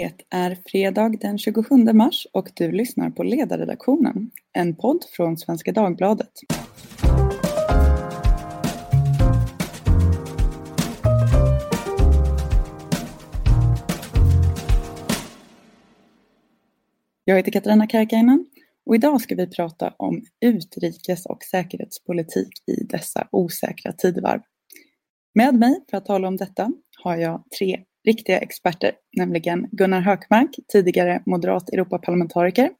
Det är fredag den 27 mars och du lyssnar på Ledarredaktionen, en podd från Svenska Dagbladet. Jag heter Katarina Karkainen och idag ska vi prata om utrikes och säkerhetspolitik i dessa osäkra tidevarv. Med mig för att tala om detta har jag tre riktiga experter, nämligen Gunnar Hökmark, tidigare moderat Europaparlamentariker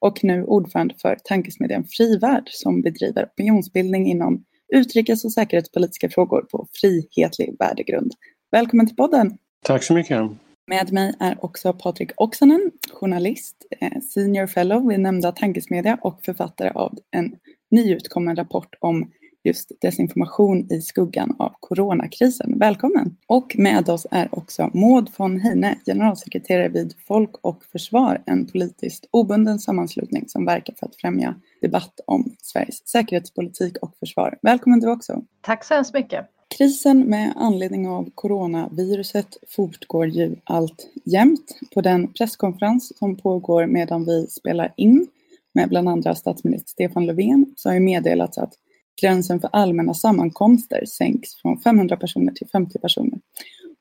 och nu ordförande för tankesmedjan Frivärd som bedriver opinionsbildning inom utrikes och säkerhetspolitiska frågor på frihetlig värdegrund. Välkommen till podden! Tack så mycket! Med mig är också Patrik Oksanen, journalist, eh, senior fellow vid nämnda tankesmedja och författare av en nyutkommen rapport om just desinformation i skuggan av coronakrisen. Välkommen! Och med oss är också Maud von Heine, generalsekreterare vid Folk och Försvar, en politiskt obunden sammanslutning som verkar för att främja debatt om Sveriges säkerhetspolitik och försvar. Välkommen du också! Tack så hemskt mycket! Krisen med anledning av coronaviruset fortgår ju allt jämt. På den presskonferens som pågår medan vi spelar in med bland andra statsminister Stefan Löfven så har ju meddelats att gränsen för allmänna sammankomster sänks från 500 personer till 50 personer.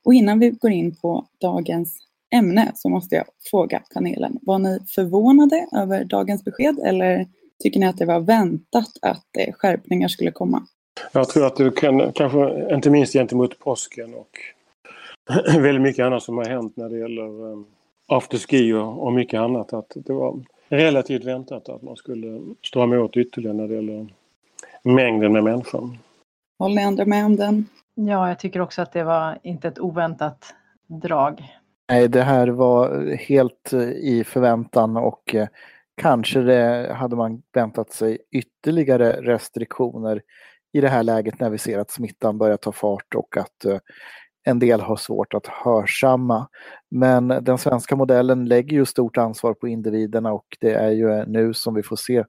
Och innan vi går in på dagens ämne så måste jag fråga panelen, var ni förvånade över dagens besked eller tycker ni att det var väntat att eh, skärpningar skulle komma? Jag tror att det kan, kanske inte minst gentemot påsken och väldigt mycket annat som har hänt när det gäller eh, afterski och, och mycket annat, att det var relativt väntat att man skulle strama åt ytterligare när det gäller mängden med människor. Håller ni andra med om den? Ja, jag tycker också att det var inte ett oväntat drag. Nej, det här var helt eh, i förväntan och eh, kanske det hade man väntat sig ytterligare restriktioner i det här läget när vi ser att smittan börjar ta fart och att eh, en del har svårt att hörsamma. Men den svenska modellen lägger ju stort ansvar på individerna och det är ju nu som vi får se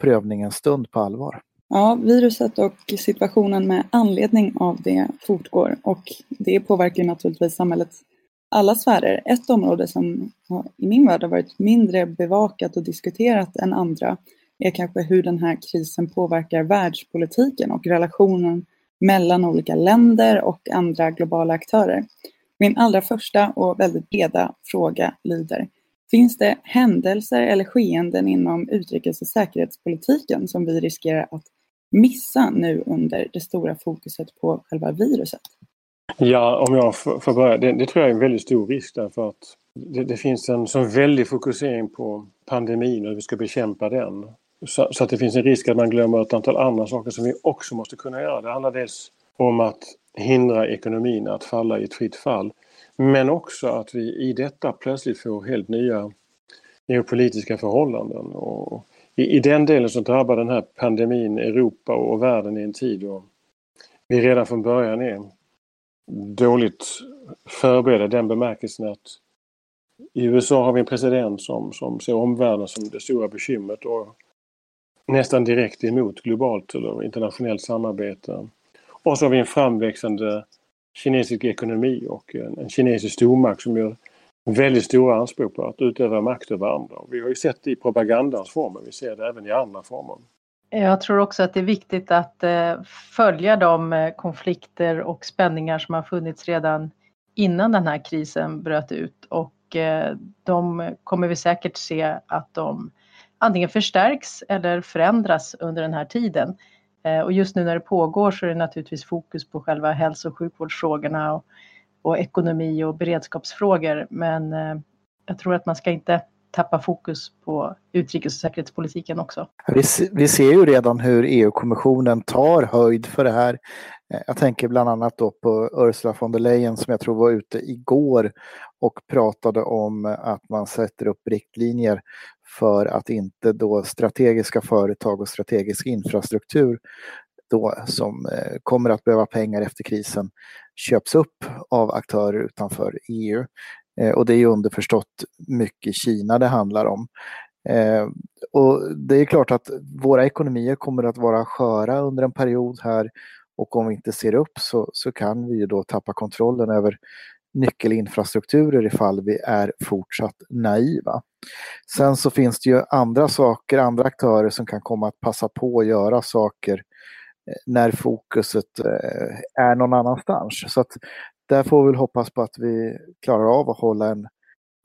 prövningens stund på allvar. Ja, viruset och situationen med anledning av det fortgår och det påverkar naturligtvis samhällets alla sfärer. Ett område som i min värld har varit mindre bevakat och diskuterat än andra är kanske hur den här krisen påverkar världspolitiken och relationen mellan olika länder och andra globala aktörer. Min allra första och väldigt breda fråga lyder Finns det händelser eller skeenden inom utrikes och säkerhetspolitiken som vi riskerar att missa nu under det stora fokuset på själva viruset? Ja, om jag får börja. Det, det tror jag är en väldigt stor risk därför att det, det finns en så väldig fokusering på pandemin och hur vi ska bekämpa den. Så, så, att det finns en risk att man glömmer ett antal andra saker som vi också måste kunna göra. Det handlar dels om att hindra ekonomin att falla i ett fritt fall. Men också att vi i detta plötsligt får helt nya geopolitiska förhållanden. Och i, I den delen så drabbar den här pandemin Europa och världen i en tid då vi redan från början är dåligt förberedda i den bemärkelsen att i USA har vi en president som, som ser omvärlden som det stora bekymret och nästan direkt emot globalt eller internationellt samarbete. Och så har vi en framväxande kinesisk ekonomi och en, en kinesisk stormakt som gör väldigt stora anspråk på att utöva makt över andra. Vi har ju sett det i propagandans former, vi ser det även i andra former. Jag tror också att det är viktigt att eh, följa de eh, konflikter och spänningar som har funnits redan innan den här krisen bröt ut och eh, de kommer vi säkert se att de antingen förstärks eller förändras under den här tiden. Och just nu när det pågår så är det naturligtvis fokus på själva hälso och sjukvårdsfrågorna och och ekonomi och beredskapsfrågor. Men eh, jag tror att man ska inte tappa fokus på utrikes och säkerhetspolitiken också. Vi, vi ser ju redan hur EU-kommissionen tar höjd för det här. Eh, jag tänker bland annat då på Ursula von der Leyen som jag tror var ute igår och pratade om att man sätter upp riktlinjer för att inte då strategiska företag och strategisk infrastruktur då som eh, kommer att behöva pengar efter krisen köps upp av aktörer utanför EU. Eh, och det är ju underförstått mycket Kina det handlar om. Eh, och det är klart att våra ekonomier kommer att vara sköra under en period här och om vi inte ser upp så, så kan vi ju då tappa kontrollen över nyckelinfrastrukturer ifall vi är fortsatt naiva. Sen så finns det ju andra saker, andra aktörer som kan komma att passa på att göra saker när fokuset eh, är någon annanstans. Så att där får vi väl hoppas på att vi klarar av att hålla en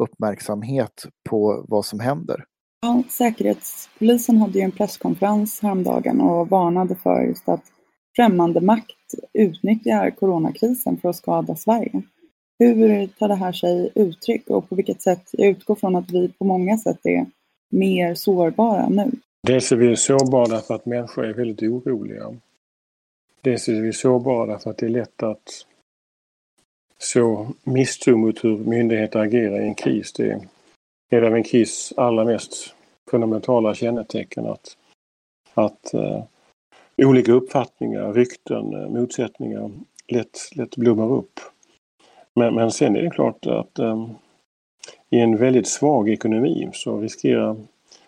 uppmärksamhet på vad som händer. Ja, Säkerhetspolisen hade ju en presskonferens häromdagen och varnade för just att främmande makt utnyttjar coronakrisen för att skada Sverige. Hur tar det här sig uttryck och på vilket sätt, jag utgår från att vi på många sätt är mer sårbara nu. Dels är vi sårbara för att människor är väldigt oroliga. Dels är vi sårbara därför att det är lätt att så misstro mot hur myndigheter agerar i en kris. Det är av en kris allra mest fundamentala kännetecken att, att uh, olika uppfattningar, rykten, uh, motsättningar lätt, lätt blommar upp. Men, men sen är det klart att um, i en väldigt svag ekonomi så riskerar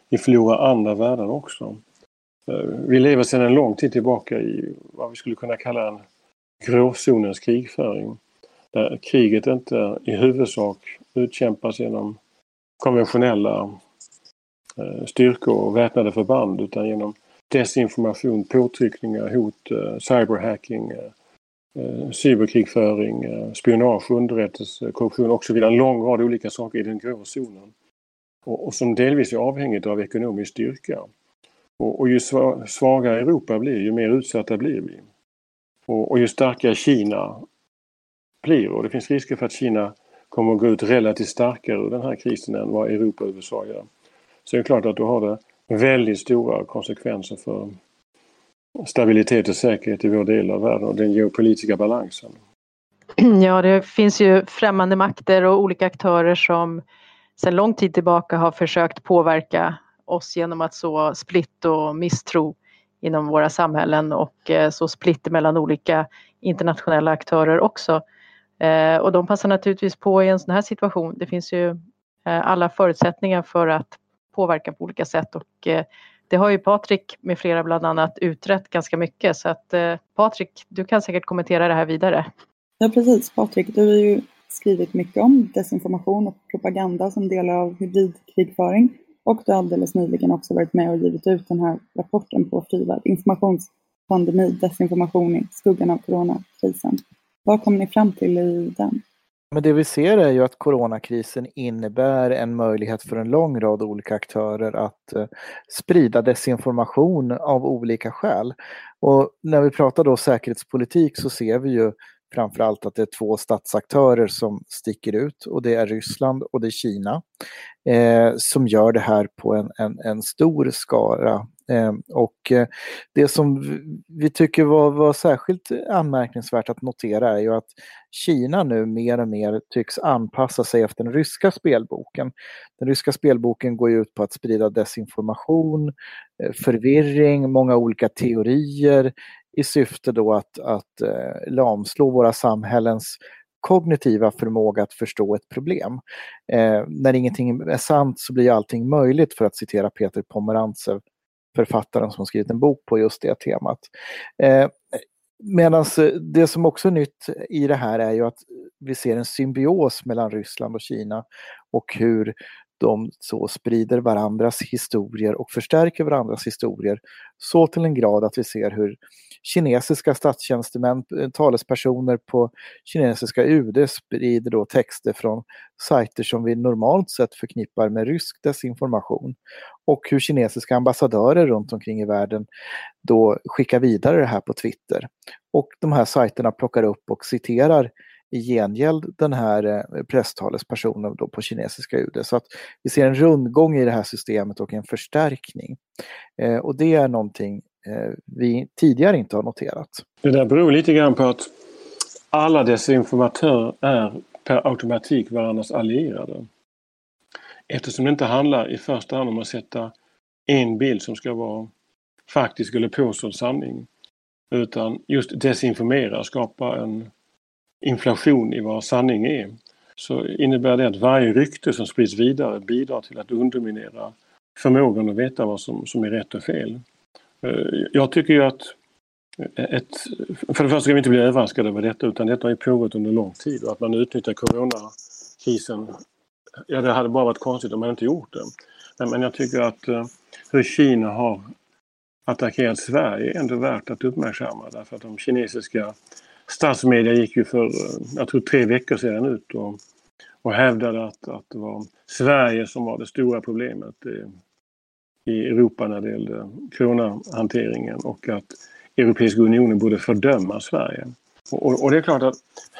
vi förlora andra värden också. Eh, vi lever sedan en lång tid tillbaka i vad vi skulle kunna kalla en gråzonens krigföring. Där kriget inte i huvudsak utkämpas genom konventionella eh, styrkor och väpnade förband utan genom desinformation, påtryckningar, hot, eh, cyberhacking, cyberkrigföring, spionage, underrättelse, korruption och så vidare. En lång rad olika saker i den grå zonen. Och, och som delvis är avhängigt av ekonomisk styrka. Och, och ju svagare Europa blir, ju mer utsatta blir vi. Och, och ju starkare Kina blir och det finns risker för att Kina kommer att gå ut relativt starkare ur den här krisen än vad Europa och USA gör. Så det är klart att då har det väldigt stora konsekvenser för stabilitet och säkerhet i vår del av världen och den geopolitiska balansen. Ja, det finns ju främmande makter och olika aktörer som sedan lång tid tillbaka har försökt påverka oss genom att så splitt och misstro inom våra samhällen och eh, så splitter mellan olika internationella aktörer också. Eh, och de passar naturligtvis på i en sån här situation. Det finns ju eh, alla förutsättningar för att påverka på olika sätt och det har ju Patrik med flera bland annat utrett ganska mycket så att Patrik, du kan säkert kommentera det här vidare. Ja precis, Patrik, du har ju skrivit mycket om desinformation och propaganda som delar av hybridkrigföring och du har alldeles nyligen också varit med och givit ut den här rapporten på Frivärd, informationspandemi, desinformation i skuggan av coronakrisen. Vad kom ni fram till i den? Men det vi ser är ju att coronakrisen innebär en möjlighet för en lång rad olika aktörer att eh, sprida desinformation av olika skäl. Och när vi pratar då säkerhetspolitik så ser vi ju framförallt att det är två statsaktörer som sticker ut och det är Ryssland och det är Kina eh, som gör det här på en, en, en stor skara Eh, och eh, det som vi tycker var, var särskilt anmärkningsvärt att notera är ju att Kina nu mer och mer tycks anpassa sig efter den ryska spelboken. Den ryska spelboken går ju ut på att sprida desinformation, eh, förvirring, många olika teorier i syfte då att, att eh, lamslå våra samhällens kognitiva förmåga att förstå ett problem. Eh, när ingenting är sant så blir allting möjligt för att citera Peter Pomerantsev författaren som skrivit en bok på just det temat. Eh, Medan eh, det som också är nytt i det här är ju att vi ser en symbios mellan Ryssland och Kina och hur de så sprider varandras historier och förstärker varandras historier så till en grad att vi ser hur kinesiska statstjänstemän, eh, talespersoner på kinesiska UD sprider då texter från sajter som vi normalt sett förknippar med rysk desinformation. Och hur kinesiska ambassadörer runt omkring i världen då skickar vidare det här på Twitter. Och de här sajterna plockar upp och citerar i gengäld den här eh, presstalespersonen då på kinesiska UD. Så att vi ser en rundgång i det här systemet och en förstärkning. Eh, och det är någonting eh, vi tidigare inte har noterat. Det där beror lite grann på att alla desinformatörer är per automatik varandras allierade. Eftersom det inte handlar i första hand om att sätta en bild som ska vara faktisk eller påstådd sanning. Utan just desinformera, skapa en inflation i vad sanning är så innebär det att varje rykte som sprids vidare bidrar till att underminera förmågan att veta vad som, som är rätt och fel. Eh, jag tycker ju att ett, för det första ska vi inte bli överraskade över detta utan detta har ju pågått under lång tid och att man utnyttjar coronakrisen, ja det hade bara varit konstigt om man inte gjort det. Men, jag tycker att eh, hur Kina har attackerat Sverige är ändå värt att uppmärksamma därför att de kinesiska statsmedia gick ju för, eh, jag tror tre veckor sedan ut och, och hävdade att, att det var Sverige som var det stora problemet i, i Europa när det gällde coronahanteringen och att Europeiska unionen borde fördöma Sverige. Och, och, det är klart att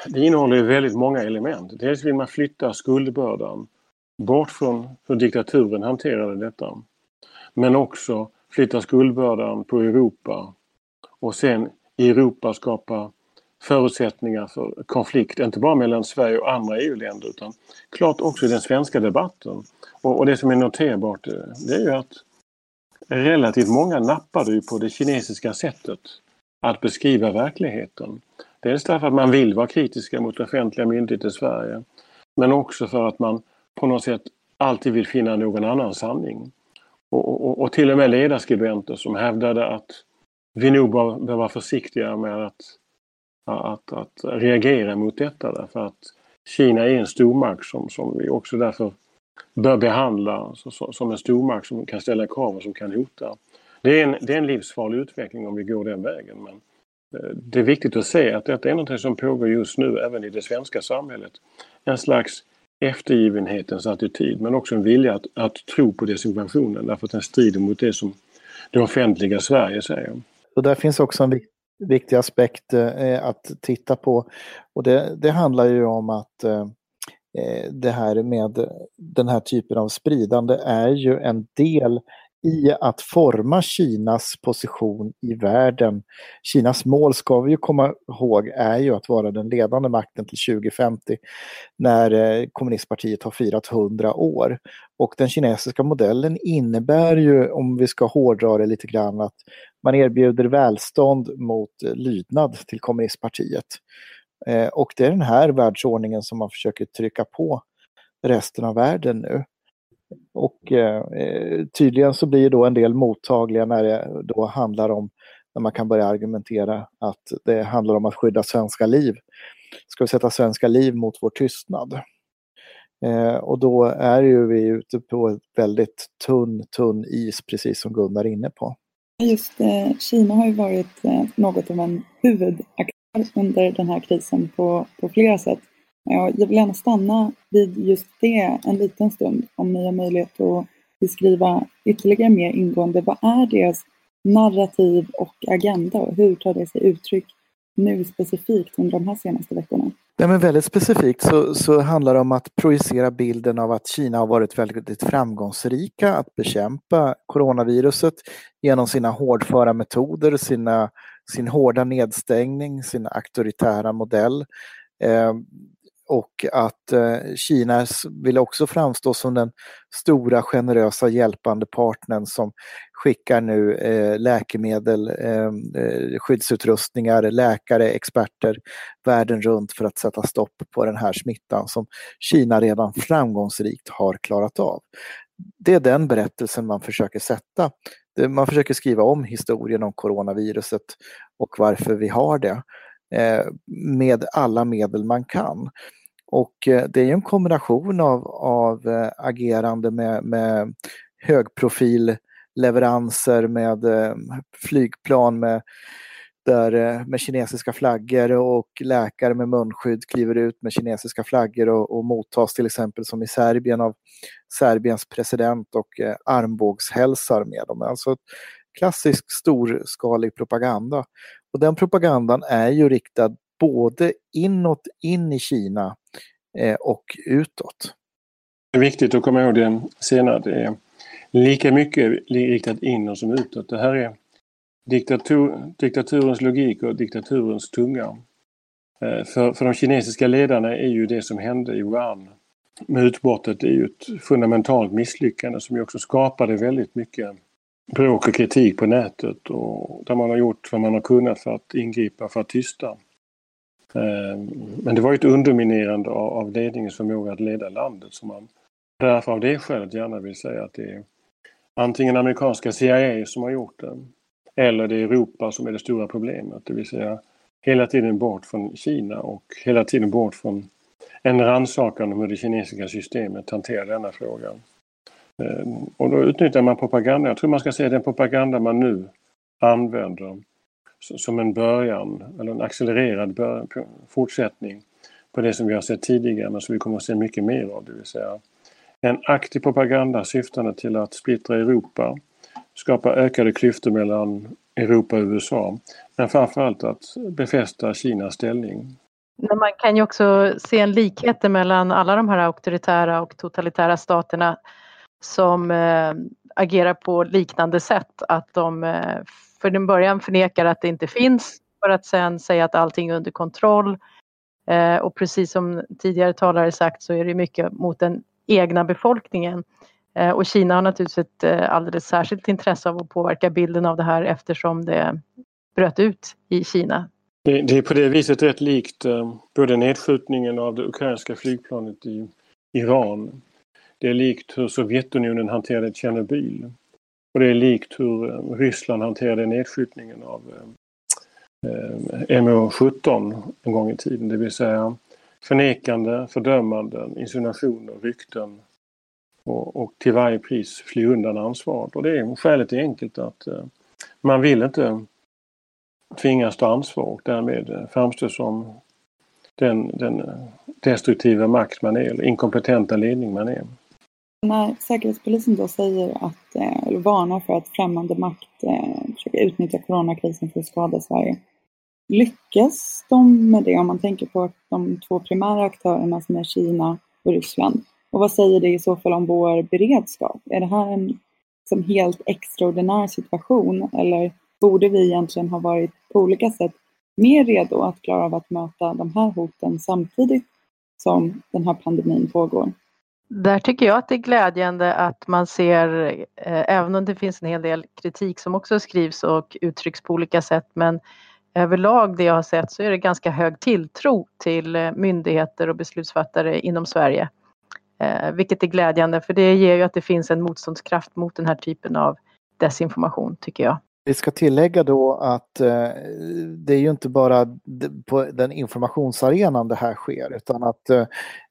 det innehåller väldigt många element. Dels vill man flytta skuldbördan bort från hur diktaturen hanterade detta. Men också flytta skuldbördan på Europa och sen i Europa skapa förutsättningar för konflikt, inte bara mellan Sverige och andra EU-länder utan klart också i den svenska debatten. Och, och det som är noterbart eh, det är ju att relativt många nappade ju på det kinesiska sättet att beskriva verkligheten. Dels därför att man vill vara kritiska mot offentliga myndigheter i Sverige men också för att man på något sätt alltid vill finna någon annan sanning. Och, och, och till och med ledarskribenter som hävdade att vi nog bör, vara försiktiga med att, Eh, att, att reagera mot detta därför att Kina är en stormakt som, som vi också därför bör behandla som en stormakt som kan ställa krav och som kan hota. Det är, en, det är en livsfarlig utveckling om vi går den vägen. Men eh, det är viktigt att se att detta är något som pågår just nu även i det svenska samhället. En slags eftergivenhetens attityd men också en vilja att, att tro på desinformationen därför att den strider mot det som det offentliga Sverige säger. Och där finns också en viktig aspekt eh, att titta på. Och det, det handlar ju om att Eh, eh det här med den här typen av spridande är ju en del i att forma Kinas position i världen. Kinas mål, ska vi ju komma ihåg, är ju att vara den ledande makten till 2050 när eh, kommunistpartiet har firat 100 år. Och den kinesiska modellen innebär ju, om vi ska hårdra det lite grann, att man erbjuder välstånd mot eh, lydnad till kommunistpartiet. Eh, och det är den här världsordningen som man försöker trycka på resten av världen nu. Och eh, tydligen så blir då en del mottagliga när det då handlar om, när man kan börja argumentera att det handlar om att skydda svenska liv. Ska vi sätta svenska liv mot vår tystnad? Eh, och då är ju vi ute på ett väldigt tunn, tunn is, precis som Gunnar är inne på. Just eh, Kina har ju varit eh, något av en huvudaktör under den här krisen på, på flera sätt. Jag vill gärna stanna vid just det en liten stund om ni har möjlighet att beskriva ytterligare mer ingående. Vad är deras narrativ och agenda och hur tar det sig uttryck nu specifikt under de här senaste veckorna? Ja, men väldigt specifikt så, så handlar det om att projicera bilden av att Kina har varit väldigt framgångsrika att bekämpa coronaviruset genom sina hårdföra metoder, sina sin hårda nedstängning, sin auktoritära modell. Eh, och att eh, Kina vill också framstå som den stora generösa hjälpande partnern som skickar nu eh, läkemedel, ehm, eh, skyddsutrustningar, läkare, experter världen runt för att sätta stopp på den här smittan som Kina redan framgångsrikt har klarat av. Det är den berättelsen man försöker sätta man försöker skriva om historien om coronaviruset och varför vi har det Eh, med alla medel man kan. Och eh, det är en kombination av, av eh, agerande med, med högprofilleveranser med flygplan med där med kinesiska flaggor och läkare med munskydd kliver ut med kinesiska flaggor och, och mottas till exempel som i Serbien av Serbiens president och eh, armbågshälsar med dem. Alltså klassisk storskalig propaganda. Och den propagandan är ju riktad både inåt, in i Kina eh, och utåt. Det är viktigt att komma ihåg det senare. Det är lika mycket riktat inåt som utåt. Det här är diktatur, diktaturens logik och diktaturens tunga. Eh, för, för de kinesiska ledarna är ju det som hände i Wuhan med utbrottet är ju ett fundamentalt misslyckande som ju också skapade väldigt mycket bråk och kritik på nätet och där man har gjort vad man har kunnat för att ingripa för att tysta. Ehm, men det var ju ett underminerande av ledningens förmåga att leda landet som man därför av det skälet gärna vill säga att det är antingen amerikanska CIA som har gjort det Eller det är Europa som är det stora problemet, det vill säga hela tiden bort från Kina och hela tiden bort från en rannsakan om hur det kinesiska systemet hanterar denna fråga. Ehm, och då utnyttjar man propaganda. Jag tror man ska säga den propaganda man nu använder som en början eller en accelererad fortsättning på det som vi har sett tidigare men som vi kommer att se mycket mer av. Det vill säga en aktiv propaganda syftande till att splittra Europa, skapa ökade klyftor mellan Europa och USA men framförallt att befästa Kinas ställning. Men man kan ju också se en likhet mellan alla de här auktoritära och totalitära staterna som eh, agerar på liknande sätt. Att de eh, för den början förnekar att det inte finns för att sen säga att allting är under kontroll. Eh, och precis som tidigare talare sagt så är det mycket mot den egna befolkningen. Eh, och Kina har naturligtvis ett eh, alldeles särskilt intresse av att påverka bilden av det här eftersom det bröt ut i Kina. Det, det är på det viset rätt likt eh, både nedskjutningen av det ukrainska flygplanet i Iran. Det är likt hur Sovjetunionen hanterade Tjernobyl. Och det är likt hur eh, Ryssland hanterade nedskjutningen av eh, eh MH17 en gång i tiden. Det vill säga förnekande, fördömanden, insinuationer, rykten och, och till varje pris fly undan ansvaret. Och det är, skälet är enkelt att eh, man vill inte tvingas ta ansvar och därmed eh, framstå som den, den destruktiva makt man är, eller inkompetenta ledning man är. När Säkerhetspolisen då säger att, eh, eller varnar för att främmande makt eh, försöker utnyttja coronakrisen för att skada Sverige. Lyckas de med det om man tänker på de två primära aktörerna som är Kina och Ryssland? Och vad säger det i så fall om vår beredskap? Är det här en som helt extraordinär situation eller borde vi egentligen ha varit på olika sätt mer redo att klara av att möta de här hoten samtidigt som den här pandemin pågår? Där tycker jag att det är glädjande att man ser, eh, även om det finns en hel del kritik som också skrivs och uttrycks på olika sätt, men överlag det jag har sett så är det ganska hög tilltro till eh, myndigheter och beslutsfattare inom Sverige. Eh, vilket är glädjande för det ger ju att det finns en motståndskraft mot den här typen av desinformation tycker jag. Vi ska tillägga då att eh, det är ju inte bara på den informationsarenan det här sker utan att eh,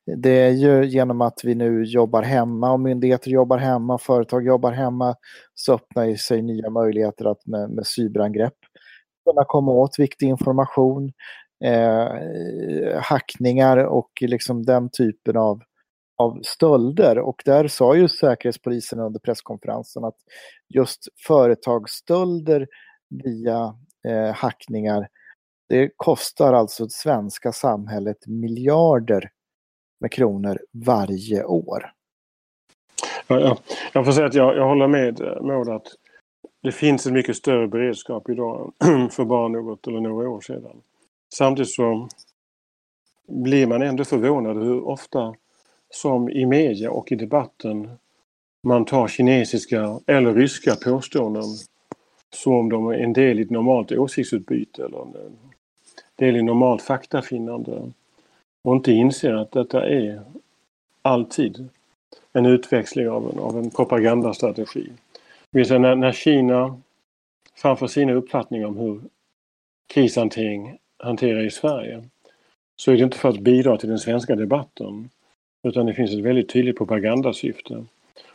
det är ju genom att vi nu jobbar hemma och myndigheter jobbar hemma, företag jobbar hemma så öppnar sig nya möjligheter att med, med cyberangrepp kunna komma åt viktig information, eh, hackningar och liksom den typen av av stölder. Och där sa ju Säkerhetspolisen under presskonferensen att just företagsstölder via eh, hackningar det kostar alltså det svenska samhället miljarder med kronor varje år. Ja, ja. Jag får säga att jag, jag håller med eh, Maud att det finns en mycket större beredskap idag för bara något eller några år sedan. Samtidigt så blir man ändå förvånad hur ofta som i media och i debatten man tar kinesiska eller ryska påståenden som de är en del i ett normalt åsiktsutbyte eller en del i normalt faktafinnande och inte inser att detta är alltid en utväxling av en, av en propagandastrategi. När, när Kina framför sina uppfattningar om hur krishantering hanterar i Sverige så är det inte för att bidra till den svenska debatten utan det finns ett väldigt tydligt propagandasyfte.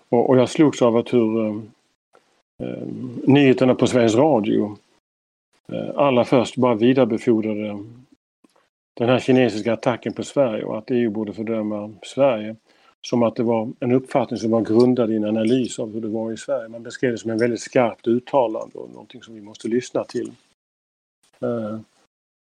Och, och jag slogs av att hur eh, eh nyheterna på Sveriges Radio eh, allra först bara vidarebefordrade den här kinesiska attacken på Sverige och att EU borde fördöma Sverige som att det var en uppfattning som var grundad i en analys av hur det var i Sverige. Man beskrev det som en väldigt skarpt uttalande och någonting som vi måste lyssna till. Eh,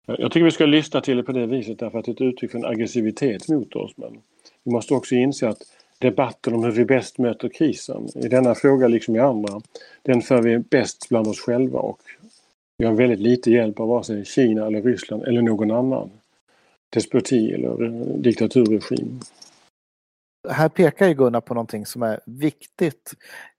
jag tycker vi ska lyssna till det på det viset därför att det är ett uttryck för en aggressivitet mot oss. Men vi måste också inse att debatten om hur vi bäst möter krisen, i denna fråga liksom i andra, den för vi bäst bland oss själva och vi har väldigt lite hjälp av vare sig Kina eller Ryssland eller någon annan despoti eller diktaturregim. Här pekar ju Gunnar på någonting som är viktigt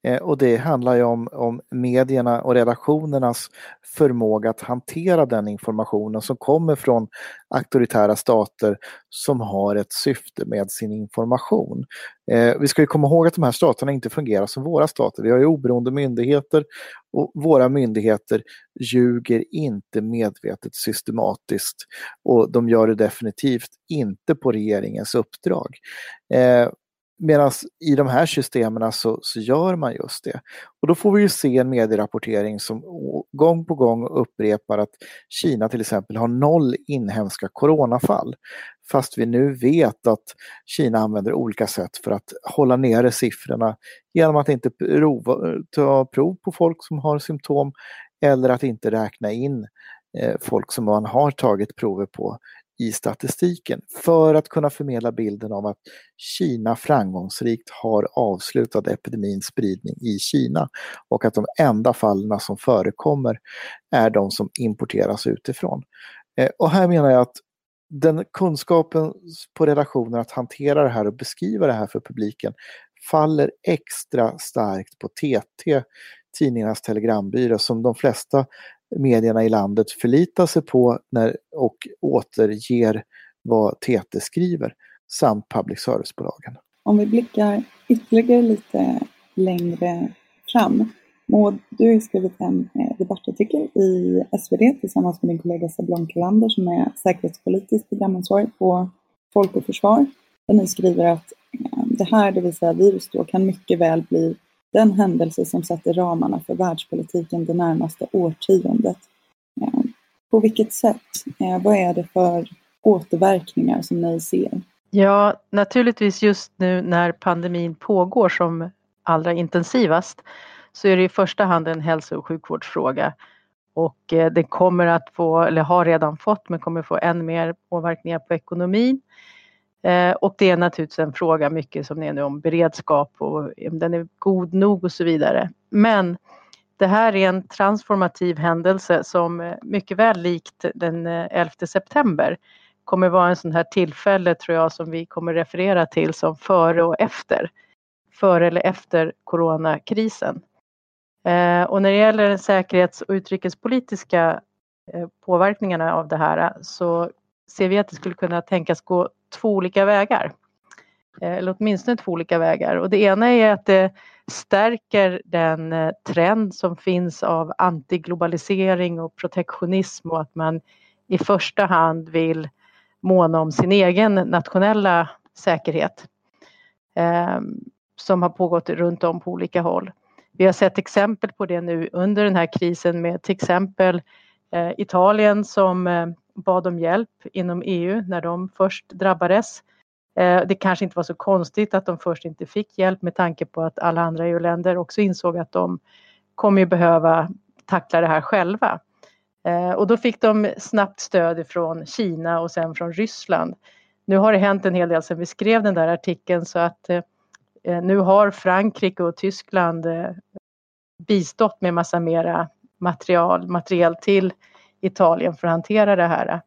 eh, och det handlar ju om, om medierna och redaktionernas förmåga att hantera den informationen som kommer från auktoritära stater som har ett syfte med sin information. Eh, vi ska ju komma ihåg att de här staterna inte fungerar som våra stater. Vi har ju oberoende myndigheter och våra myndigheter ljuger inte medvetet systematiskt och de gör det definitivt inte på regeringens uppdrag. Eh, Medan i de här systemen så, så gör man just det. Och då får vi ju se en medierapportering som gång på gång upprepar att Kina till exempel har noll inhemska coronafall. Fast vi nu vet att Kina använder olika sätt för att hålla nere siffrorna genom att inte prova, ta prov på folk som har symptom eller att inte räkna in eh, folk som man har tagit prover på i statistiken för att kunna förmedla bilden av att Kina framgångsrikt har avslutat epidemins spridning i Kina och att de enda fallen som förekommer är de som importeras utifrån. Eh, och här menar jag att den kunskapen på redaktionen att hantera det här och beskriva det här för publiken faller extra starkt på TT, tidningarnas telegrambyrå, som de flesta medierna i landet förlitar sig på när, och återger vad TT skriver samt public service-bolagen. Om vi blickar ytterligare lite längre fram. Maud, du har skrivit en eh, debattartikel i SvD tillsammans med din kollega Sablon Kalander som är säkerhetspolitisk programansvarig på Folk och Försvar. Där ni skriver att eh, det här, det vill säga virus då, kan mycket väl bli den händelse som sätter ramarna för världspolitiken det närmaste årtiondet. Eh, på vilket sätt? Eh, vad är det för återverkningar som ni ser? Ja, naturligtvis just nu när pandemin pågår som allra intensivast så är det i första hand en hälso och sjukvårdsfråga. Och eh, det kommer att få, eller har redan fått, men kommer få än mer påverkningar på ekonomin. Eh, och det är naturligtvis en fråga mycket som det är nu om beredskap och om den är god nog och så vidare. Men det här är en transformativ händelse som eh, mycket väl likt den eh, 11 september kommer vara en sån här tillfälle tror jag som vi kommer referera till som före och efter. Före eller efter coronakrisen. Och när det gäller den säkerhets och utrikespolitiska påverkningarna av det här så ser vi att det skulle kunna tänkas gå två olika vägar. Eh, eller åtminstone två olika vägar. Och det ena är att det stärker den eh, trend som finns av antiglobalisering och protektionism och att man i första hand vill måna om sin egen nationella säkerhet. Eh, som har pågått runt om på olika håll. Vi har sett exempel på det nu under den här krisen med till exempel eh, Italien som bad om hjälp inom EU när de först drabbades. Eh, det kanske inte var så konstigt att de först inte fick hjälp med tanke på att alla andra EU-länder också insåg att de kommer behöva tackla det här själva. Eh, och då fick de snabbt stöd från Kina och sen från Ryssland. Nu har det hänt en hel del sedan vi skrev den där artikeln så att eh, nu har Frankrike och Tyskland bistått med massa mera material, material till Italien för att hantera det här.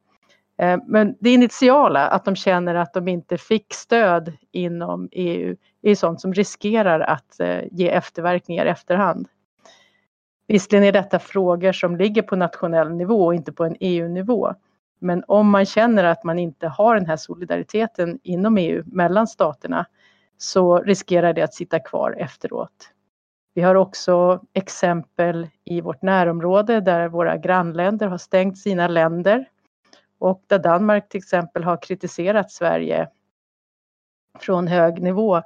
Eh, men det initiala, att de känner att de inte fick stöd inom EU, är sånt som riskerar att eh, ge efterverkningar i efterhand. Visserligen är detta frågor som ligger på nationell nivå och inte på en EU-nivå. Men om man känner att man inte har den här solidariteten inom EU mellan staterna så riskerar det att sitta kvar efteråt. Vi har också exempel i vårt närområde där våra grannländer har stängt sina länder och där Danmark till exempel har kritiserat Sverige från hög nivå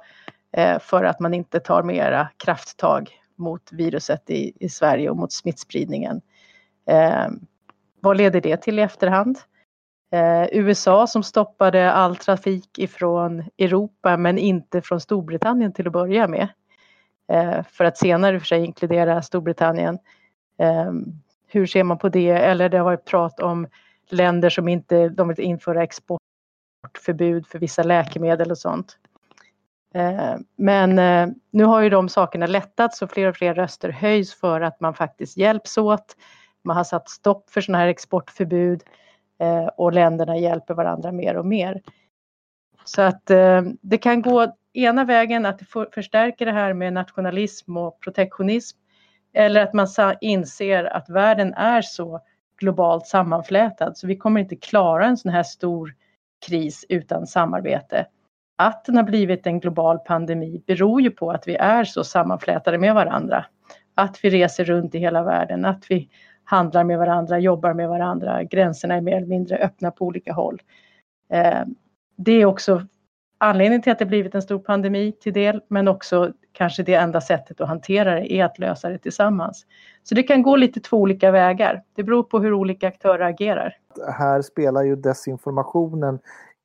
eh, för att man inte tar mera krafttag mot viruset i, i Sverige och mot smittspridningen. Eh, vad leder det till i efterhand? Eh, USA som stoppade all trafik ifrån Europa men inte från Storbritannien till att börja med. Eh, för att senare för sig inkludera Storbritannien. Ehm, hur ser man på det? Eller det har varit prat om länder som inte de vill införa exportförbud för vissa läkemedel och sånt. Ehm, men eh, nu har ju de sakerna lättats och fler och fler röster höjs för att man faktiskt hjälps åt. Man har satt stopp för sådana här exportförbud eh, och länderna hjälper varandra mer och mer. Så att det kan gå ena vägen att det förstärker det här med nationalism och protektionism eller att man inser att världen är så globalt sammanflätad så vi kommer inte klara en sån här stor kris utan samarbete. Att den har blivit en global pandemi beror ju på att vi är så sammanflätade med varandra. Att vi reser runt i hela världen, att vi handlar med varandra, jobbar med varandra, gränserna är mer eller mindre öppna på olika håll. Eh, det är också anledningen till att det blivit en stor pandemi till del, men också kanske det enda sättet att hantera det är att lösa det tillsammans. Så det kan gå lite två olika vägar. Det beror på hur olika aktörer agerar. Här spelar ju desinformationen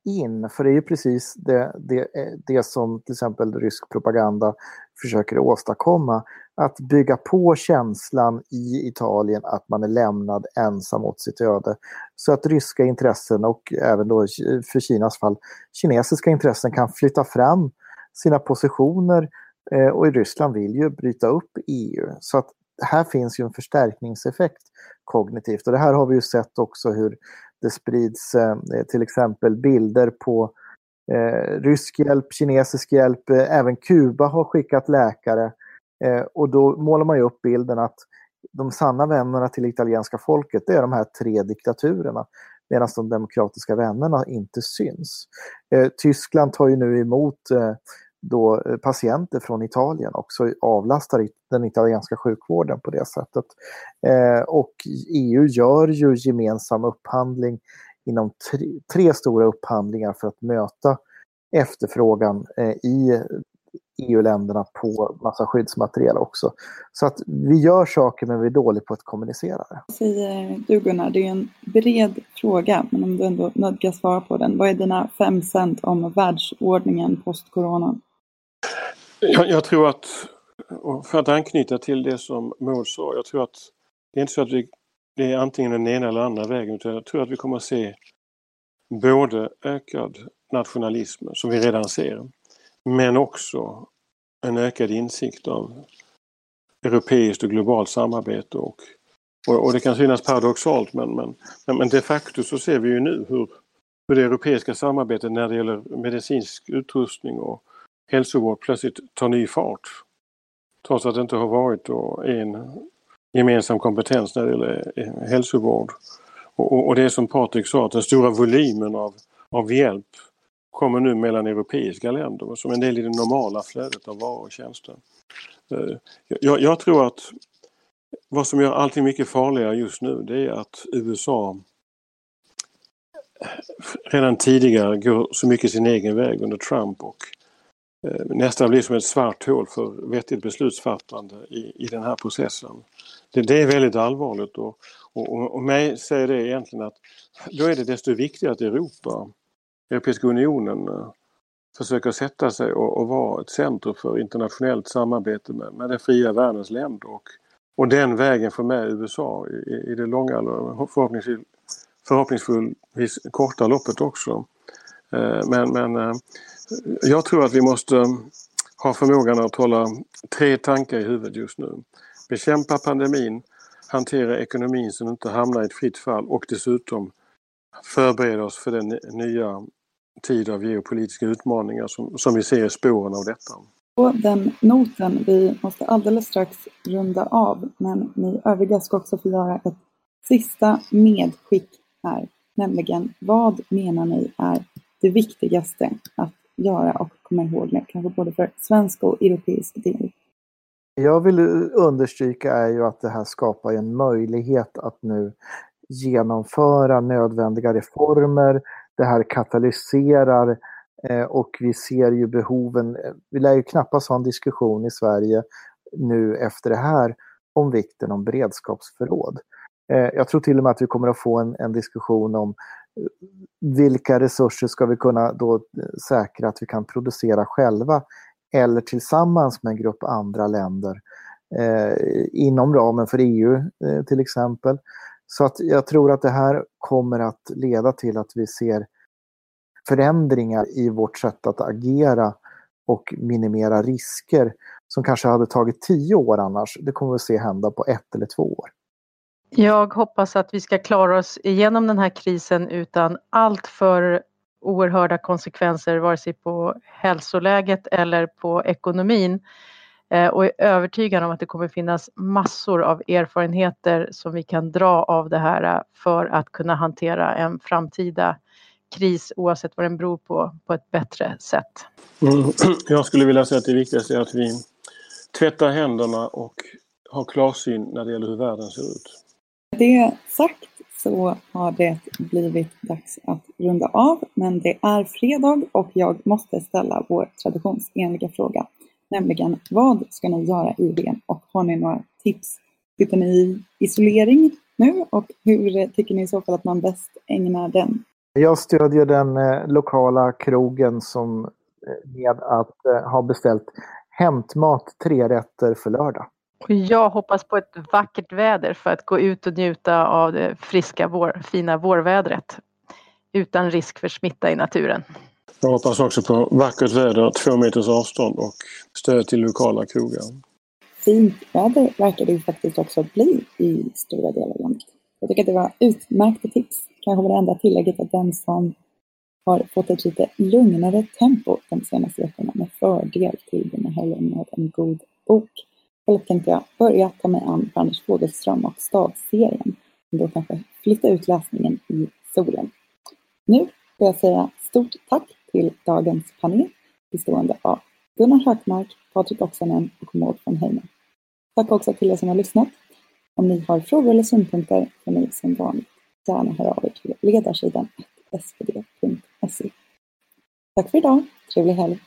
in, för det är ju precis det, det, eh, det som till exempel rysk propaganda försöker åstadkomma. Att bygga på känslan i Italien att man är lämnad ensam åt sitt öde. Så att ryska intressen och även då för Kinas fall kinesiska intressen kan flytta fram sina positioner eh, och i Ryssland vill ju bryta upp EU. Så att här finns ju en förstärkningseffekt kognitivt och det här har vi ju sett också hur det sprids eh, till exempel bilder på eh, rysk hjälp, kinesisk hjälp, eh, även Kuba har skickat läkare. Eh, och då målar man ju upp bilden att de sanna vännerna till italienska folket, det är de här tre diktaturerna. Medan de demokratiska vännerna inte syns. Eh, Tyskland tar ju nu emot eh, då eh, patienter från Italien också avlastar den italienska sjukvården på det sättet. Eh, och EU gör ju gemensam upphandling inom tre, tre stora upphandlingar för att möta efterfrågan eh, i EU-länderna på massa skyddsmaterial också. Så att vi gör saker men vi är dåliga på att kommunicera det. Säger du Gunnar, det är en bred fråga men om du ändå nödgas svara på den. Vad är dina fem cent om världsordningen post-corona? Jag, jag, tror att, för att anknyta till det som Maud sa, jag tror att det är inte så att vi, det är antingen den ena eller andra vägen utan jag tror att vi kommer att se både ökad nationalism som vi redan ser men också en ökad insikt av europeiskt och globalt samarbete och, och, och det kan synas paradoxalt men, men, men de facto så ser vi ju nu hur, hur det europeiska samarbetet när det gäller medicinsk utrustning och hälsovård plötsligt tar ny fart. Trots att det inte har varit en gemensam kompetens när det gäller eh, hälsovård. Och, och, och det är som Patrik sa, att den stora volymen av, av hjälp kommer nu mellan europeiska länder som en del i det normala flödet av varor och tjänster. Eh, jag, jag tror att vad som gör allting mycket farligare just nu det är att USA redan tidigare går så mycket sin egen väg under Trump och Eh, nästan blir som ett svart hål för vettigt beslutsfattande i, i den här processen. Det, det är väldigt allvarligt och, och, och mig säger det egentligen att då är det desto viktigare att Europa, Europeiska unionen, eh, försöker sätta sig och, och vara ett centrum för internationellt samarbete med, med den fria världens länder och, och den vägen få med USA i, i det långa, förhoppningsvis, förhoppningsvis korta loppet också. Eh, men, men jag tror att vi måste eh, ha förmågan att hålla tre tankar i huvudet just nu. Bekämpa pandemin, hantera ekonomin så den inte hamnar i ett fritt fall och dessutom förbereda oss för den nya tid av geopolitiska utmaningar som, som vi ser i spåren av detta. På den noten, vi måste alldeles strax runda av, men ni övriga ska också få göra ett sista medskick här, nämligen vad menar ni är det viktigaste att göra och komma ihåg det, kanske både för svensk och europeisk del. Jag vill understryka är ju att det här skapar en möjlighet att nu genomföra nödvändiga reformer. Det här katalyserar eh, och vi ser ju behoven. Vi lär ju knappast ha en diskussion i Sverige nu efter det här om vikten om beredskapsförråd. Eh, jag tror till och med att vi kommer att få en, en diskussion om vilka resurser ska vi kunna då eh, säkra att vi kan producera själva eller tillsammans med en grupp andra länder eh, inom ramen för EU eh, till exempel. Så att jag tror att det här kommer att leda till att vi ser förändringar i vårt sätt att agera och minimera risker som kanske hade tagit tio år annars. Det kommer vi se hända på ett eller två år. Jag hoppas att vi ska klara oss igenom den här krisen utan allt för oerhörda konsekvenser vare sig på hälsoläget eller på ekonomin. Eh, och är övertygad om att det kommer finnas massor av erfarenheter som vi kan dra av det här eh, för att kunna hantera en framtida kris oavsett vad den beror på, på ett bättre sätt. Mm. Jag skulle vilja säga att det viktigaste är att vi tvättar händerna och har klarsyn när det gäller hur världen ser ut. Det sagt så har det blivit dags att runda av, men det är fredag och jag måste ställa vår traditionsenliga fråga, nämligen vad ska ni göra i VM och har ni några tips? Sitter ni i isolering nu och hur tycker ni i så fall att man bäst ägnar den? Jag stödjer den eh, lokala krogen som eh, med att eh, ha beställt hämtmat tre rätter för lördag. Jag hoppas på ett vackert väder för att gå ut och njuta av det friska, vår, fina vårvädret utan risk för smitta i naturen. Jag hoppas också på vackert väder, två meters avstånd och stöd till lokala krogar. Fint väder verkar det faktiskt också bli i stora delar av landet. Jag tycker att det var utmärkta tips. Kanske var det enda tillägget att den som har fått ett lite lugnare tempo de senaste veckorna med fördel tillbringar helgen med en god bok. Eller tänkte jag börja ta mig an Anders Fogelström och Stadserien och då kanske flytta ut läsningen i solen. Nu vill jag säga stort tack till dagens panel bestående av Gunnar Hökmark, Patrik Oksanen och Maud von Heimen. Tack också till er som har lyssnat. Om ni har frågor eller synpunkter får ni som vanligt gärna höra av er till ledarsidan svd.se. Tack för idag, trevlig helg!